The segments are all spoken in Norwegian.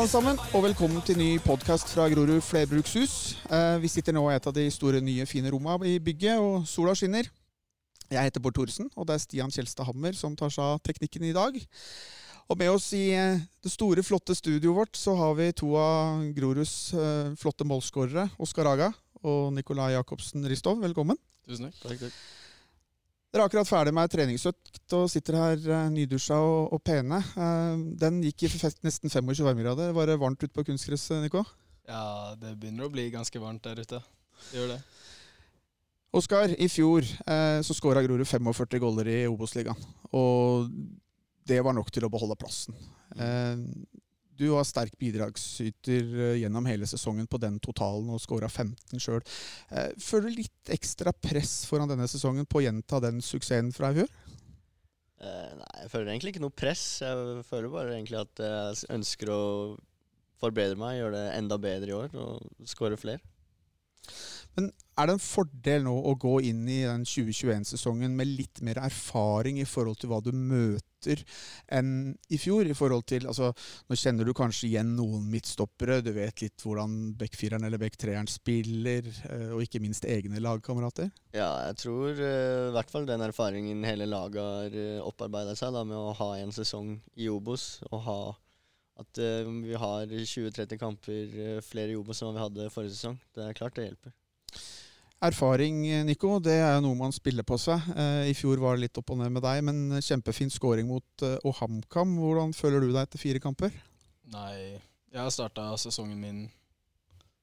Alle sammen, og velkommen til ny podkast fra Grorud flerbrukshus. Eh, vi sitter nå i et av de store, nye, fine rommene i bygget, og sola skinner. Jeg heter Bård Thoresen, og det er Stian Kjelstad Hammer som tar seg av teknikken i dag. Og med oss i eh, det store, flotte studioet vårt så har vi to av Groruds eh, flotte målskårere. Oskar Aga og Nikolai Jacobsen Ristov. Velkommen. Tusen takk. takk, takk. Dere er akkurat ferdig med treningsøkt og sitter her eh, nydusja og, og pene. Eh, den gikk i nesten 25 varmegrader. Var det varmt ute på kunstgresset, Nico? Ja, det begynner å bli ganske varmt der ute. Det gjør det. Oskar, i fjor eh, så skåra Grorud 45 goller i Obos-ligaen. Og det var nok til å beholde plassen. Eh, du var sterk bidragsyter eh, gjennom hele sesongen på den totalen og skåra 15 sjøl. Føler du litt ekstra press foran denne sesongen på å gjenta den suksessen fra i fjor? Eh, nei, jeg føler egentlig ikke noe press. Jeg føler bare egentlig at jeg ønsker å forbedre meg, gjøre det enda bedre i år og skåre flere. Men er det en fordel nå å gå inn i den 2021-sesongen med litt mer erfaring i forhold til hva du møter enn i fjor? i forhold til, altså, Nå kjenner du kanskje igjen noen midtstoppere, du vet litt hvordan backfireren eller backtreeren spiller, eh, og ikke minst egne lagkamerater? Ja, jeg tror uh, i hvert fall den erfaringen hele laget har uh, opparbeida seg da, med å ha en sesong i Obos. og ha at vi har 20-30 kamper flere i Obos enn vi hadde forrige sesong. Det er klart det hjelper. Erfaring, Nico, det er noe man spiller på seg. Eh, I fjor var det litt opp og ned med deg, men kjempefin scoring mot eh, HamKam. Hvordan føler du deg etter fire kamper? Nei, jeg har starta sesongen min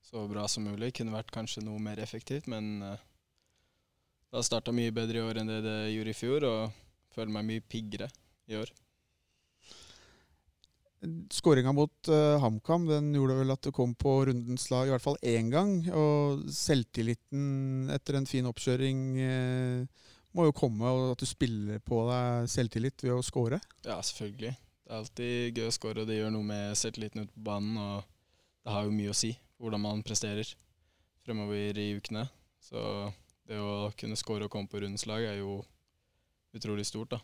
så bra som mulig. Kunne vært kanskje noe mer effektivt, men det har starta mye bedre i år enn det det gjorde i fjor, og føler meg mye piggere i år. Skåringa mot uh, HamKam den gjorde vel at du kom på rundens lag i hvert fall én gang. Og selvtilliten etter en fin oppkjøring uh, må jo komme, og at du spiller på deg selvtillit ved å skåre? Ja, selvfølgelig. Det er alltid gøy å skåre, og det gjør noe med selvtilliten ute på banen. Og det har jo mye å si hvordan man presterer fremover i ukene. Så det å kunne skåre og komme på rundens lag er jo utrolig stort, da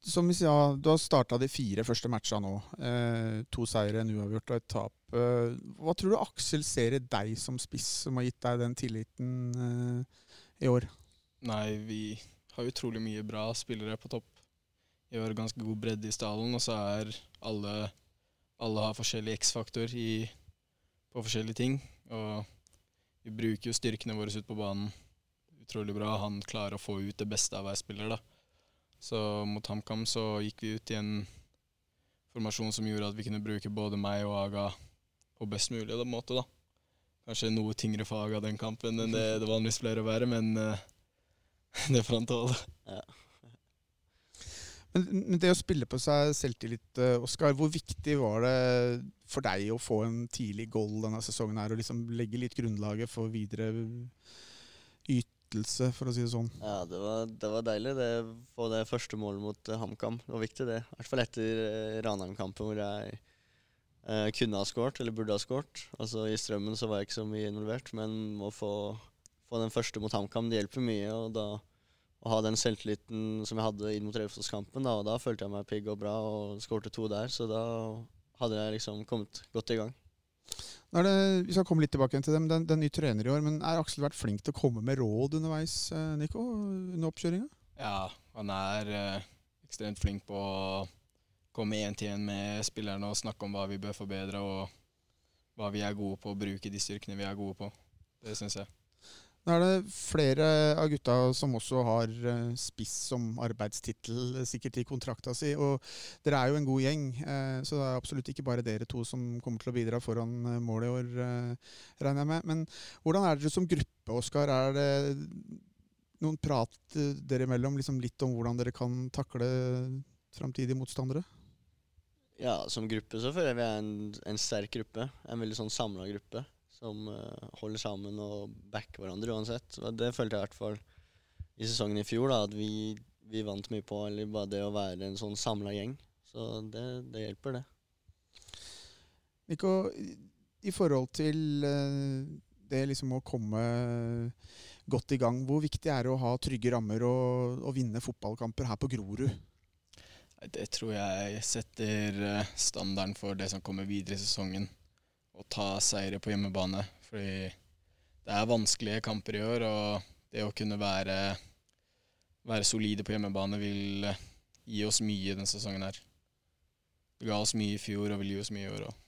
som vi sa, du har starta de fire første matcha nå. Eh, to seire, en uavgjort og et tap. Eh, hva tror du Aksel ser i deg som spiss, som har gitt deg den tilliten eh, i år? Nei, vi har utrolig mye bra spillere på topp. Vi har ganske god bredde i stallen, og så er alle Alle har forskjellig X-faktor på forskjellige ting. Og vi bruker jo styrkene våre ut på banen utrolig bra. Han klarer å få ut det beste av hver spiller, da. Så mot HamKam så gikk vi ut i en formasjon som gjorde at vi kunne bruke både meg og Aga på best mulig måte. da. Kanskje noe tyngre for Aga den kampen enn det det vanligvis pleier å være, men uh, det får han tåle. Ja. Men det å spille på seg selvtillit, eh, Oskar, hvor viktig var det for deg å få en tidlig goal denne sesongen her, og liksom legge litt grunnlaget for videre yt lettelse, for å si det sånn. Ja, det var, det var deilig det få det første målet mot uh, HamKam. Det var viktig, det. I hvert fall etter uh, Ranheim-kampen, hvor jeg uh, kunne ha skåret, eller burde ha skåret. Altså, I strømmen så var jeg ikke så mye involvert, men å få, få den første mot HamKam, det hjelper mye. og da å ha den selvtilliten som jeg hadde inn mot Raufoss-kampen, da, da følte jeg meg pigg og bra og skårte to der, så da hadde jeg liksom kommet godt i gang. Det, vi skal komme litt tilbake til dem. Den, er ny trener i år, men Er Aksel vært flink til å komme med råd underveis eh, Nico, under oppkjøringa? Ja, han er eh, ekstremt flink på å komme én til én med spillerne og snakke om hva vi bør forbedre, og hva vi er gode på, å bruke de styrkene vi er gode på. Det syns jeg. Nå er det flere av gutta som også har eh, spiss som arbeidstittel, eh, sikkert i kontrakta si. Og dere er jo en god gjeng, eh, så det er absolutt ikke bare dere to som kommer til å bidra foran målet i år, regner jeg med. Men hvordan er dere som gruppe, Oskar? Er det noen prat dere imellom liksom litt om hvordan dere kan takle framtidige motstandere? Ja, som gruppe så føler jeg vi er en, en sterk gruppe. En veldig sånn samla gruppe som uh, holder sammen og backer hverandre uansett. Det følte jeg i hvert fall i sesongen i fjor, da, at vi, vi, vant mye på eller bare det å være en sånn samla gjeng. Så det, det, hjelper, det. Nico, i forhold til uh, det liksom å komme godt i gang, hvor viktig er det å ha trygge rammer og, og vinne fotballkamper her på Grorud? Det tror jeg setter eh, standarden for det som kommer videre i sesongen. Å ta seire på hjemmebane. Fordi det er vanskelige kamper i år, og det å kunne være, være solide på hjemmebane vil eh, gi oss mye denne sesongen her. Det ga oss mye i fjor og vil gi oss mye i år òg.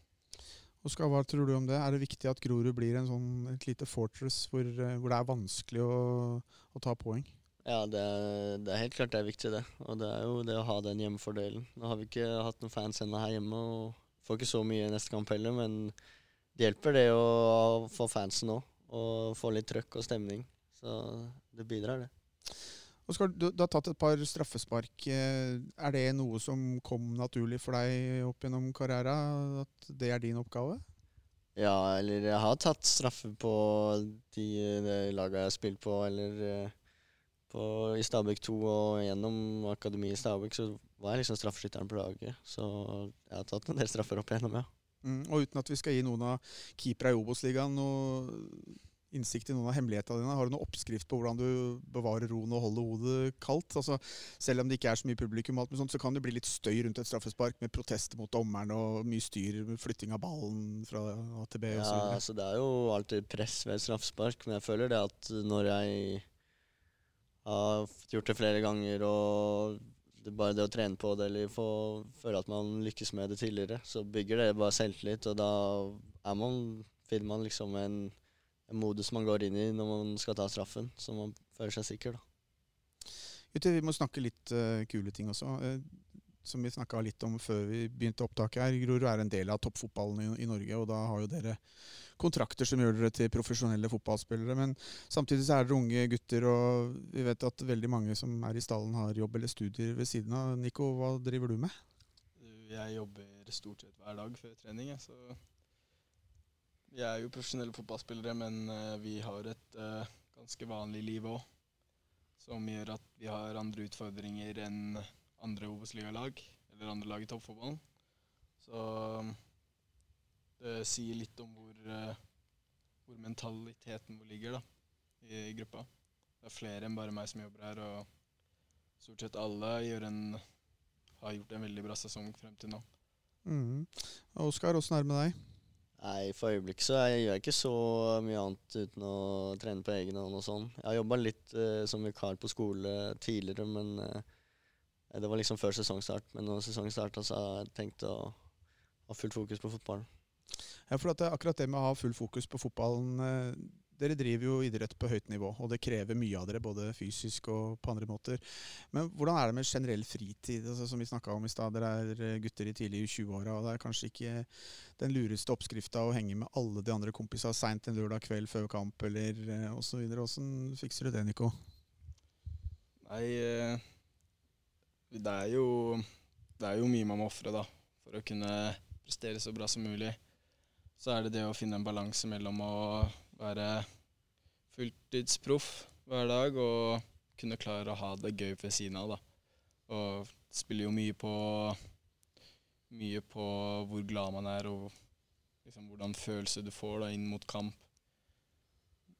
Oskar, hva tror du om det? Er det viktig at Grorud blir en sånn, et lite fortress hvor, eh, hvor det er vanskelig å, å ta poeng? Ja, det er, det er helt klart det er viktig, det. Og det er jo det å ha den hjemmefordelen. Nå har vi ikke hatt noen fans ennå her hjemme, og får ikke så mye neste kamp heller, men det hjelper det å få fansen òg, og få litt trøkk og stemning. Så det bidrar, det. Oskar, du, du har tatt et par straffespark. Eh, Er det noe som kom naturlig for deg opp gjennom karrieren? At det er din oppgave? Ja, eller jeg har tatt straffe på de, de laga jeg har spilt på, eller eh, på, i Stabæk 2 og gjennom akademiet i Stabæk, så var jeg liksom straffeskytteren på laget. Så jeg har tatt en del straffer opp igjennom, ja. Mm, og uten at vi skal gi noen av keepere i Obos-ligaen noe innsikt i noen av hemmelighetene dine, har du noen oppskrift på hvordan du bevarer roen og holder hodet kaldt? Altså, selv om det ikke er så mye publikum, alt med sånt, så kan det bli litt støy rundt et straffespark med protester mot dommeren og mye styr med flytting av ballen fra AtB Ja, altså det er jo alltid press ved straffespark, men jeg føler det at når jeg har gjort det flere ganger, og det bare det å trene på det eller få føle at man lykkes med det tidligere, så bygger det bare selvtillit, og da er man, finner man liksom en, en modus man går inn i når man skal ta straffen, så man føler seg sikker, da. Gutter, vi må snakke litt uh, kule ting også. Eh, som vi snakka litt om før vi begynte opptaket her. Grorud er en del av toppfotballen i, i Norge, og da har jo dere kontrakter som gjør dere til profesjonelle fotballspillere. Men samtidig så er dere unge gutter, og vi vet at veldig mange som er i stallen, har jobb eller studier ved siden av. Nico, hva driver du med? Jeg jobber stort sett hver dag før trening, så Vi er jo profesjonelle fotballspillere, men eh, vi har et eh, ganske vanlig liv òg. Som gjør at vi har andre utfordringer enn andre Obos-ligalag, eller andre lag i toppfotballen. Så det sier litt om hvor, eh, hvor mentaliteten vår ligger da, i, i gruppa. Det er flere enn bare meg som jobber her, og stort sett alle gjør en, har gjort en veldig bra sesong frem til nå. Mm. Oskar, åssen er det med deg? Nei, For øyeblikket så jeg gjør jeg ikke så mye annet uten å trene på egen hånd og sånn. Jeg har jobba litt eh, som vikar på skole tidligere, men eh, det var liksom før sesongstart. Men når sesongen starta, så har jeg tenkt å ha fullt fokus på fotballen. Ja, for at det, akkurat det med å ha full fokus på fotballen eh, Dere driver jo idrett på høyt nivå, og det krever mye av dere, både fysisk og på andre måter. Men hvordan er det med generell fritid? Altså, som vi snakka om i stad, dere er eh, gutter i tidlig 20-åra, og det er kanskje ikke den lureste oppskrifta å henge med alle de andre kompisene seint en lørdag kveld før kamp, eller eh, osv. Åssen fikser du det, Nico? Nei, eh, det er jo Det er jo mye man må ofre, for å kunne prestere så bra som mulig. Så er det det å finne en balanse mellom å være fulltidsproff hver dag og kunne klare å ha det gøy ved siden av, da. Og spiller jo mye på mye på hvor glad man er, og liksom hvordan følelse du får da inn mot kamp.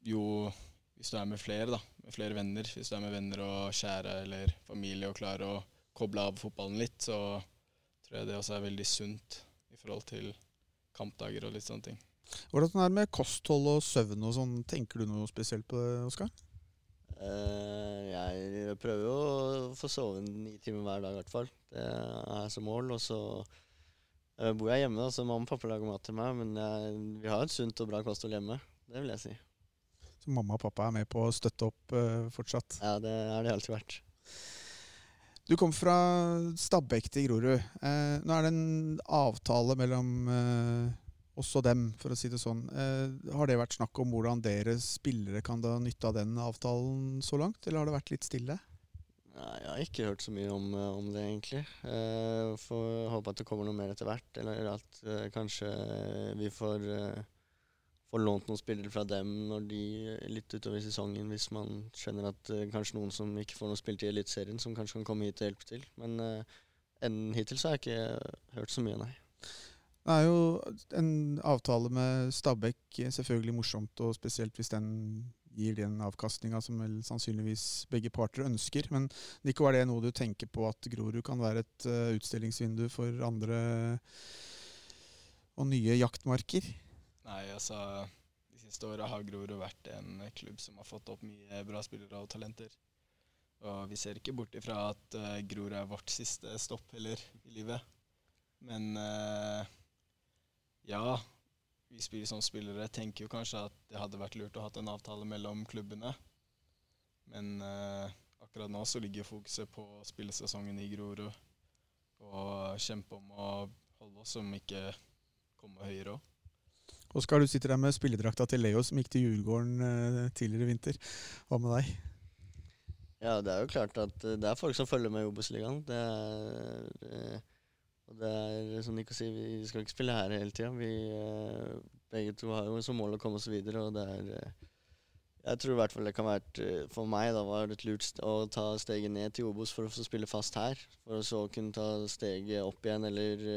Jo, hvis du er med flere, da, med flere venner, hvis du er med venner og kjære eller familie og klarer å koble av fotballen litt, så tror jeg det også er veldig sunt i forhold til kampdager og litt sånne ting. Hvordan er det med kosthold og søvn og sånn? Tenker du noe spesielt på det, Oskar? Eh, jeg prøver jo å få sove ni timer hver dag, i hvert fall. Det er som mål. Og så eh, bor jeg hjemme, da, så mamma og pappa lager mat til meg. Men jeg, vi har et sunt og bra kosthold hjemme. Det vil jeg si. Så mamma og pappa er med på å støtte opp uh, fortsatt? Ja, det har de alltid vært. Du kom fra Stabekk til Grorud. Eh, nå er det en avtale mellom eh, oss og dem, for å si det sånn. Eh, har det vært snakk om hvordan dere spillere kan da nytte av den avtalen så langt, eller har det vært litt stille? Nei, jeg har ikke hørt så mye om, eh, om det, egentlig. Eh, får håpe at det kommer noe mer etter hvert, eller at eh, kanskje vi får, eh, får lånt noen spillere fra dem når de litt utover i sesongen, hvis man skjønner at uh, kanskje noen som ikke får noe spilt i Eliteserien, som kanskje kan komme hit og hjelpe til. Men uh, enn hittil så har jeg ikke hørt så mye, nei. Det er jo en avtale med Stabæk, eh, selvfølgelig morsomt, og spesielt hvis den gir den avkastninga som vel sannsynligvis begge parter ønsker. Men Nico, er det noe du tenker på at Grorud kan være et uh, utstillingsvindu for andre og nye jaktmarker? Nei, altså De siste åra har Grorud vært en klubb som har fått opp mye bra spillere og talenter. Og vi ser ikke bort ifra at uh, Grorud er vårt siste stopp heller i livet. Men uh, ja, vi spiller som spillere tenker jo kanskje at det hadde vært lurt å ha en avtale mellom klubbene. Men uh, akkurat nå så ligger fokuset på spillesesongen i Grorud og kjempe om å holde oss, som ikke kommer høyere òg. Oskar, du sitter der med spilledrakta til Leo som gikk til Djurgården uh, tidligere i vinter. Hva med deg? Ja, det er jo klart at det er folk som følger med i Obos-ligaen. Det er og det er som Nico sier, vi skal ikke spille her hele tida. Vi eh, begge to har jo som mål å komme oss videre, og det er eh, Jeg tror i hvert fall det kan være eh, for meg da var det et lurt å ta steget ned til Obos for å spille fast her. For å så kunne ta steget opp igjen eller,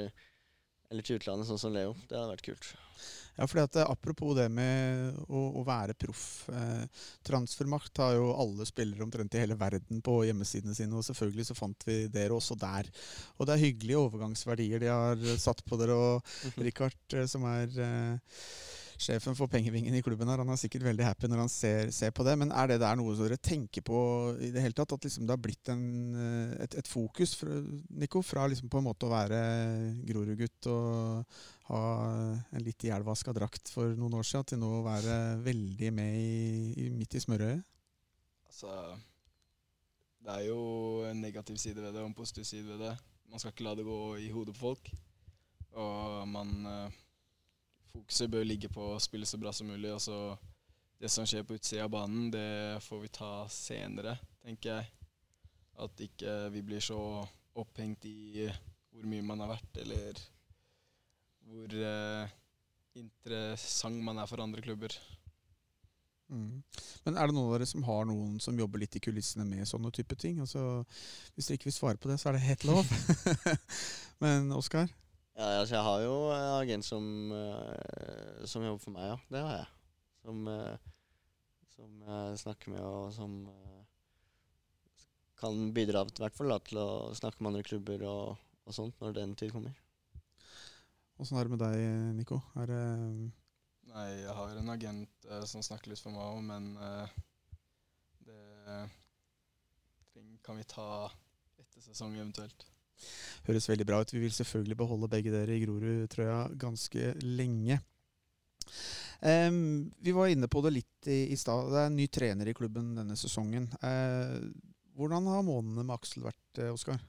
eller til utlandet, sånn som Leo. Det hadde vært kult. Ja, fordi at Apropos det med å, å være proff. Eh, transfermakt har jo alle spillere omtrent i hele verden på hjemmesidene sine. Og selvfølgelig så fant vi dere også der. Og det er hyggelige overgangsverdier de har satt på dere. Og mhm. Richard, eh, som er eh, sjefen for pengevingen i klubben her, han er sikkert veldig happy når han ser, ser, på det. Men er det der noe dere tenker på i det hele tatt? At liksom det har blitt en, eh, et, et, fokus, for, Nico, fra liksom på en måte å være Grorud-gutt og ha en litt ihjelvaska drakt for noen år siden, til nå å være veldig med i, i, midt i smørøyet? Altså, det er jo en negativ side ved det og en positiv side ved det. Man skal ikke la det gå i hodet på folk. Og man eh, fokuset bør ligge på å spille så bra som mulig. Og så det som skjer på utsida av banen, det får vi ta senere, tenker jeg. At ikke vi blir så opphengt i hvor mye man har vært, eller hvor eh, interessant man er for andre klubber. Mm. Men er det noen av dere som har noen som jobber litt i kulissene med sånne type ting? Altså, hvis dere ikke vil svare på det, så er det helt lov. Men Oskar? Ja, altså jeg har jo en agent som, uh, som jobber for meg, ja. Det har jeg. Som, uh, som jeg snakker med, og som uh, kan bidra i hvert fall da, til å snakke med andre klubber og, og sånt når den tid kommer. Åssen er det med deg, Nico? Er det Nei, jeg har en agent som snakker litt for meg òg, men det kan vi ta etter sesong eventuelt høres veldig bra ut. Vi vil selvfølgelig beholde begge dere i Grorud-trøya ganske lenge. Um, vi var inne på det litt i, i stad. Det er en ny trener i klubben denne sesongen. Uh, hvordan har månedene med Aksel vært, uh, Oskar?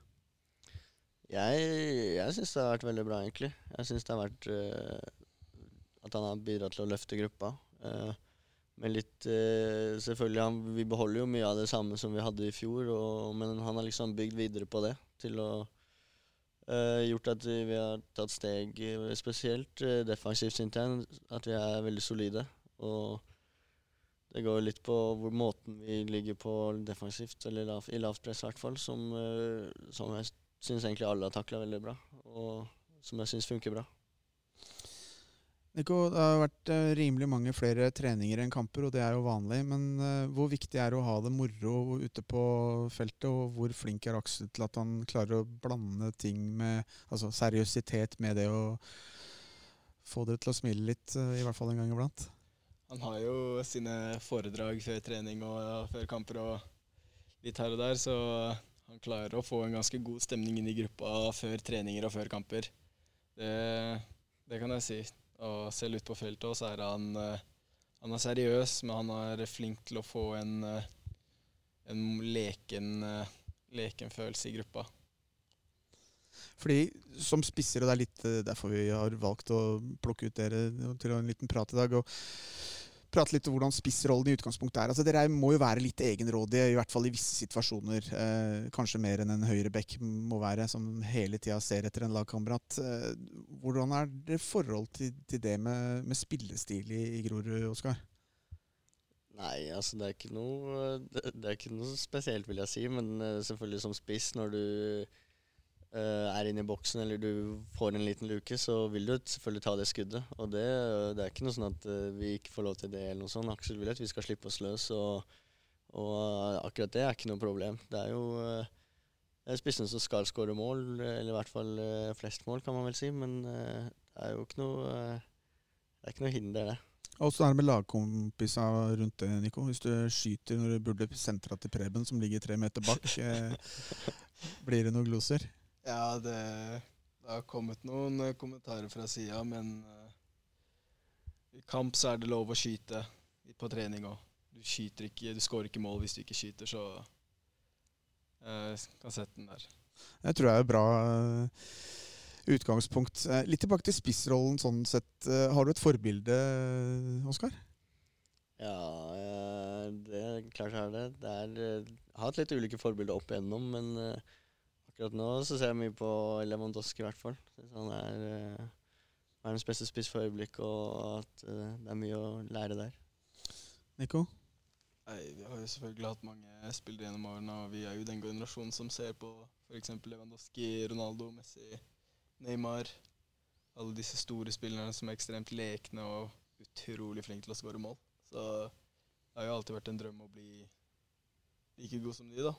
Jeg, jeg syns det har vært veldig bra, egentlig. Jeg syns det har vært uh, at han har bidratt til å løfte gruppa. Uh, men litt Selvfølgelig, han, vi beholder jo mye av det samme som vi hadde i fjor, og, men han har liksom bygd videre på det til å gjort at vi har tatt steg, eh, spesielt uh, defensivt internt, at vi er veldig solide. Og det går litt på hvor måten vi ligger på defensivt, eller lav, i lavt press i hvert fall, som, som jeg syns egentlig alle har takla veldig bra, og som jeg syns funker bra. Nico, det har vært uh, rimelig mange flere treninger enn kamper, og det er jo vanlig. Men uh, hvor viktig er det å ha det moro ute på feltet, og hvor flink er Aksel til at han klarer å blande ting med altså seriøsitet med det å få dere til å smile litt, uh, i hvert fall en gang iblant? Han har jo sine foredrag før trening og før kamper og litt her og der, så han klarer å få en ganske god stemning inn i gruppa før treninger og før kamper. Det, det kan jeg si. Og selv ute på feltet så er han, eh, han er seriøs, men han er flink til å få en, eh, en leken, eh, leken følelse i gruppa. Fordi Som spisser, og det er litt derfor vi har valgt å plukke ut dere til en liten prat i dag. og prate litt om hvordan spissrollen i utgangspunktet er. Altså, dere må jo være litt egenrådige, i hvert fall i visse situasjoner. Eh, kanskje mer enn en høyreback må være, som hele tida ser etter en lagkamerat. Eh, hvordan er det forhold til, til det med, med, spillestil i, i Grorud, Oskar? Nei, altså det er noe det, er ikke noe spesielt, vil jeg si. Men uh, selvfølgelig som spiss, når du eh, er inne i boksen eller du får en liten luke, så vil du selvfølgelig ta det skuddet. Og det, det er ikke noe sånn at eh, vi ikke får lov til det eller noe sånt. Aksel vil at vi skal slippe oss løs, og, og akkurat det er ikke noe problem. Det er jo eh, spissene som skal skåre mål, eller i hvert fall eh, flest mål, kan man vel si. Men eh, det er jo ikke noe, eh, det er ikke noe hinder, det. Åssen er det med lagkompisa rundt det, Nico? Hvis du skyter når du burde sentra til Preben, som ligger tre meter bak, eh, blir det noen gloser? Ja, det, det har kommet noen eh, kommentarer fra sida, men uh, i kamp så er det lov å skyte på trening òg. Du skyter ikke, du skårer ikke mål hvis du ikke skyter, så jeg uh, kan sette den der. Jeg tror det er et bra uh, utgangspunkt. litt tilbake til spissrollen sånn sett. har du et forbilde, Oskar? Ja, det er klart jeg har det. det er, jeg har hatt litt ulike forbilder opp igjennom, men akkurat nå så ser jeg mye på Lewandowski, i hvert fall. Synes han er uh, verdens beste spiss for øyeblikket, og at uh, det er mye å lære der. Nico? Nei, Vi har jo selvfølgelig hatt mange spillere gjennom årene, og vi er jo den generasjonen som ser på f.eks. Lewandowski, Ronaldo, Messi, Neymar. Alle disse store spillerne som er ekstremt lekne og utrolig flinke til å skåre mål. Så det har jo alltid vært en drøm å bli like god som de, da.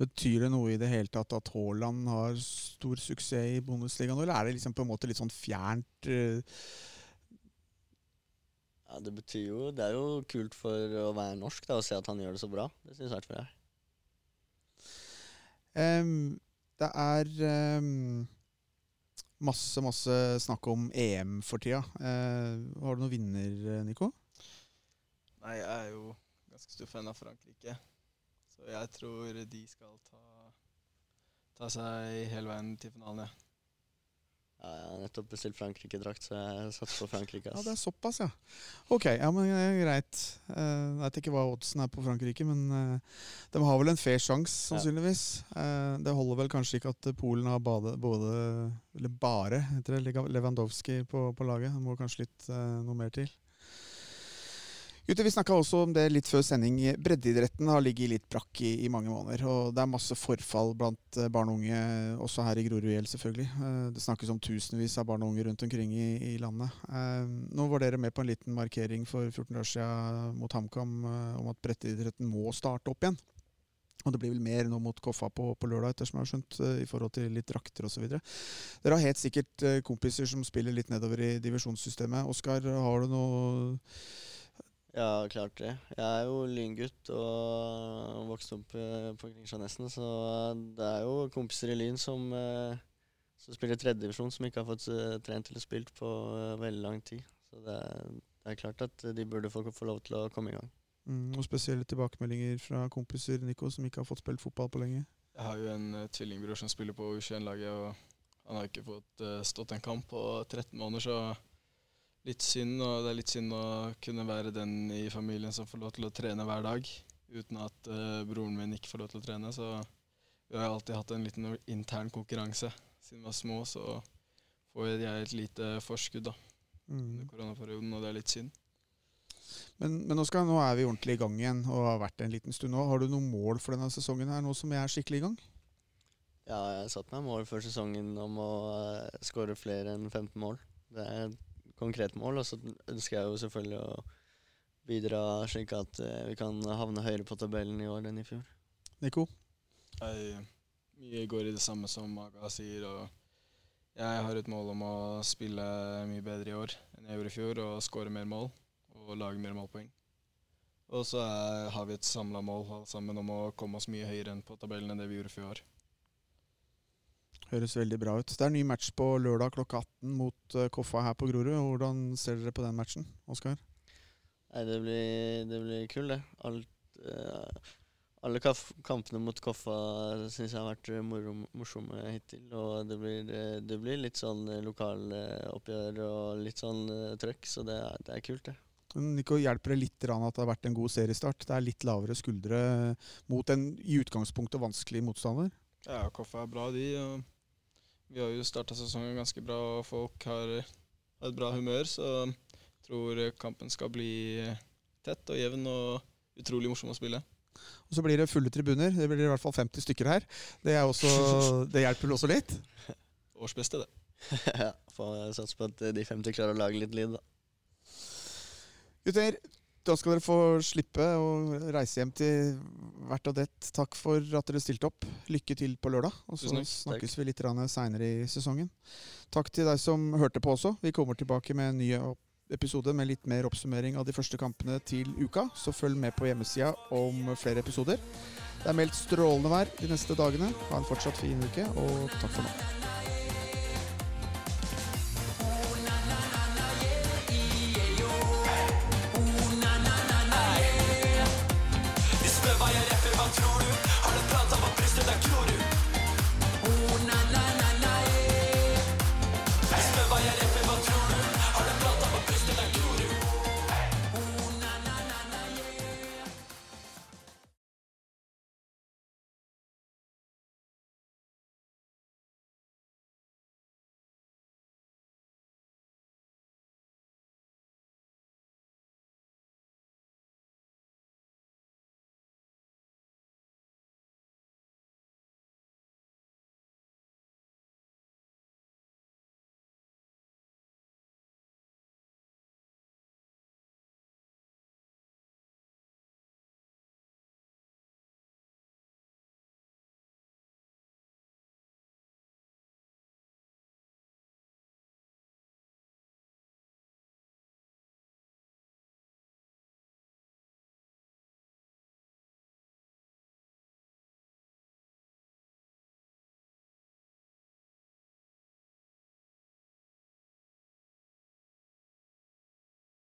Betyr det noe i det hele tatt at Haaland har stor suksess i Bundesligaen, eller er det liksom på en måte litt sånn fjernt? Uh... Ja, Det betyr jo Det er jo kult for å være norsk da, å se at han gjør det så bra. Det syns i hvert fall jeg. Um, det er um, masse, masse snakk om EM for tida. Uh, har du noen vinner, Nico? Nei, jeg er jo ganske stor fan av Frankrike. Så jeg tror de skal ta, ta seg hele veien til finalen, ja. Ja, jeg har nettopp bestilt Frankrike-drakt, så jeg satser på Frankrike. Ass. Ja, Det er såpass, ja. Ok, ja, men greit. Eh, jeg vet ikke hva oddsen er på Frankrike, men uh, de har vel en fair sjanse, sannsynligvis. Ja. Uh, det holder vel kanskje ikke at Polen har bade, både Eller bare heter det, Lewandowski på, på laget. Det må kanskje litt uh, noe mer til. Gutter, Vi snakka også om det litt før sending. Breddeidretten har ligget litt brakk i, i, mange måneder. og Det er masse forfall blant eh, barn og unge, også her i Grorud selvfølgelig. Eh, det snakkes om tusenvis av barn og unge rundt omkring i, i landet. Eh, nå var dere med på en liten markering for 14 år siden mot HamKam om at breddeidretten må starte opp igjen. Og det blir vel mer nå mot Koffa på, på lørdag, ettersom jeg har skjønt, i forhold til litt drakter osv. Dere har helt sikkert kompiser som spiller litt nedover i divisjonssystemet. Oskar, har du noe ja, klart det. Jeg er jo lyngutt og vokste opp eh, på Kringsjånesten, så det er jo kompiser i Lyn som, eh, som spiller tredjedivisjon, som ikke har fått eh, trent eller spilt på veldig lang tid. Så det er, det er, klart at de burde få, få lov til å komme i gang. Mm, og spesielle tilbakemeldinger fra kompiser Nico, som ikke har fått spilt fotball på lenge? Jeg har jo en uh, tvillingbror som spiller på U21-laget, og han har ikke fått uh, stått en kamp på 13 måneder, så litt synd, og det er litt synd å kunne være den i familien som får lov til å trene hver dag, uten at uh, broren min ikke får lov til å trene. Så vi har alltid hatt en liten intern konkurranse. Siden vi var små, så får jeg et lite forskudd da, mm. under koronaperioden, og det er litt synd. Men, men nå, nå, er vi ordentlig i gang igjen og har vært det en liten stund nå. Har du noen mål for denne sesongen her, nå som jeg er skikkelig i gang? Ja, jeg satte satt meg mål før sesongen om å uh, skåre flere enn 15 mål. Det er konkret mål. Og så ønsker jeg jo selvfølgelig å bidra slik at uh, vi kan havne høyere på tabellen i år enn i fjor. Nico? Jeg, mye går i det samme som Maga sier. og Jeg har et mål om å spille mye bedre i år enn jeg gjorde i fjor, og skåre mer mål og lage mer målpoeng. Og så har vi et samla mål sammen om å komme oss mye høyere enn på tabellen enn det vi gjorde i fjor. Høres veldig bra ut. Det er en ny match på lørdag klokka 18 mot uh, Koffa her på Grorud. Hvordan ser dere på den matchen, Oskar? Det blir, det blir kul, det. Alt, uh, alle kampene mot Koffa syns jeg har vært moro, morsomme hittil. Og det blir, det blir litt sånn lokaloppgjør og litt sånn trøkk, så det er, det er kult, det. Nico, hjelper det litt at det har vært en god seriestart? Det er litt lavere skuldre mot en i utgangspunktet vanskelig motstander? Ja, Koffa er bra, de. og vi har jo starta sesongen ganske bra, og folk har, et bra humør. Så jeg tror kampen skal bli tett og jevn og utrolig morsom å spille. Og så blir det fulle tribuner. Det blir i hvert fall 50 stykker her. Det, er også, det hjelper vel også litt? Årsbeste, det. ja, Får satse på at de 50 klarer å lage litt lyd, da. Gutter, da skal dere få slippe å reise hjem til hvert og det. Takk for at dere stilte opp. Lykke til på lørdag. Og så takk. snakkes vi litt seinere i sesongen. Takk til deg som hørte på også. Vi kommer tilbake med en ny episode med litt mer oppsummering av de første kampene til uka. Så følg med på hjemmesida om flere episoder. Det er meldt strålende vær de neste dagene. Ha en fortsatt fin uke, og takk for nå.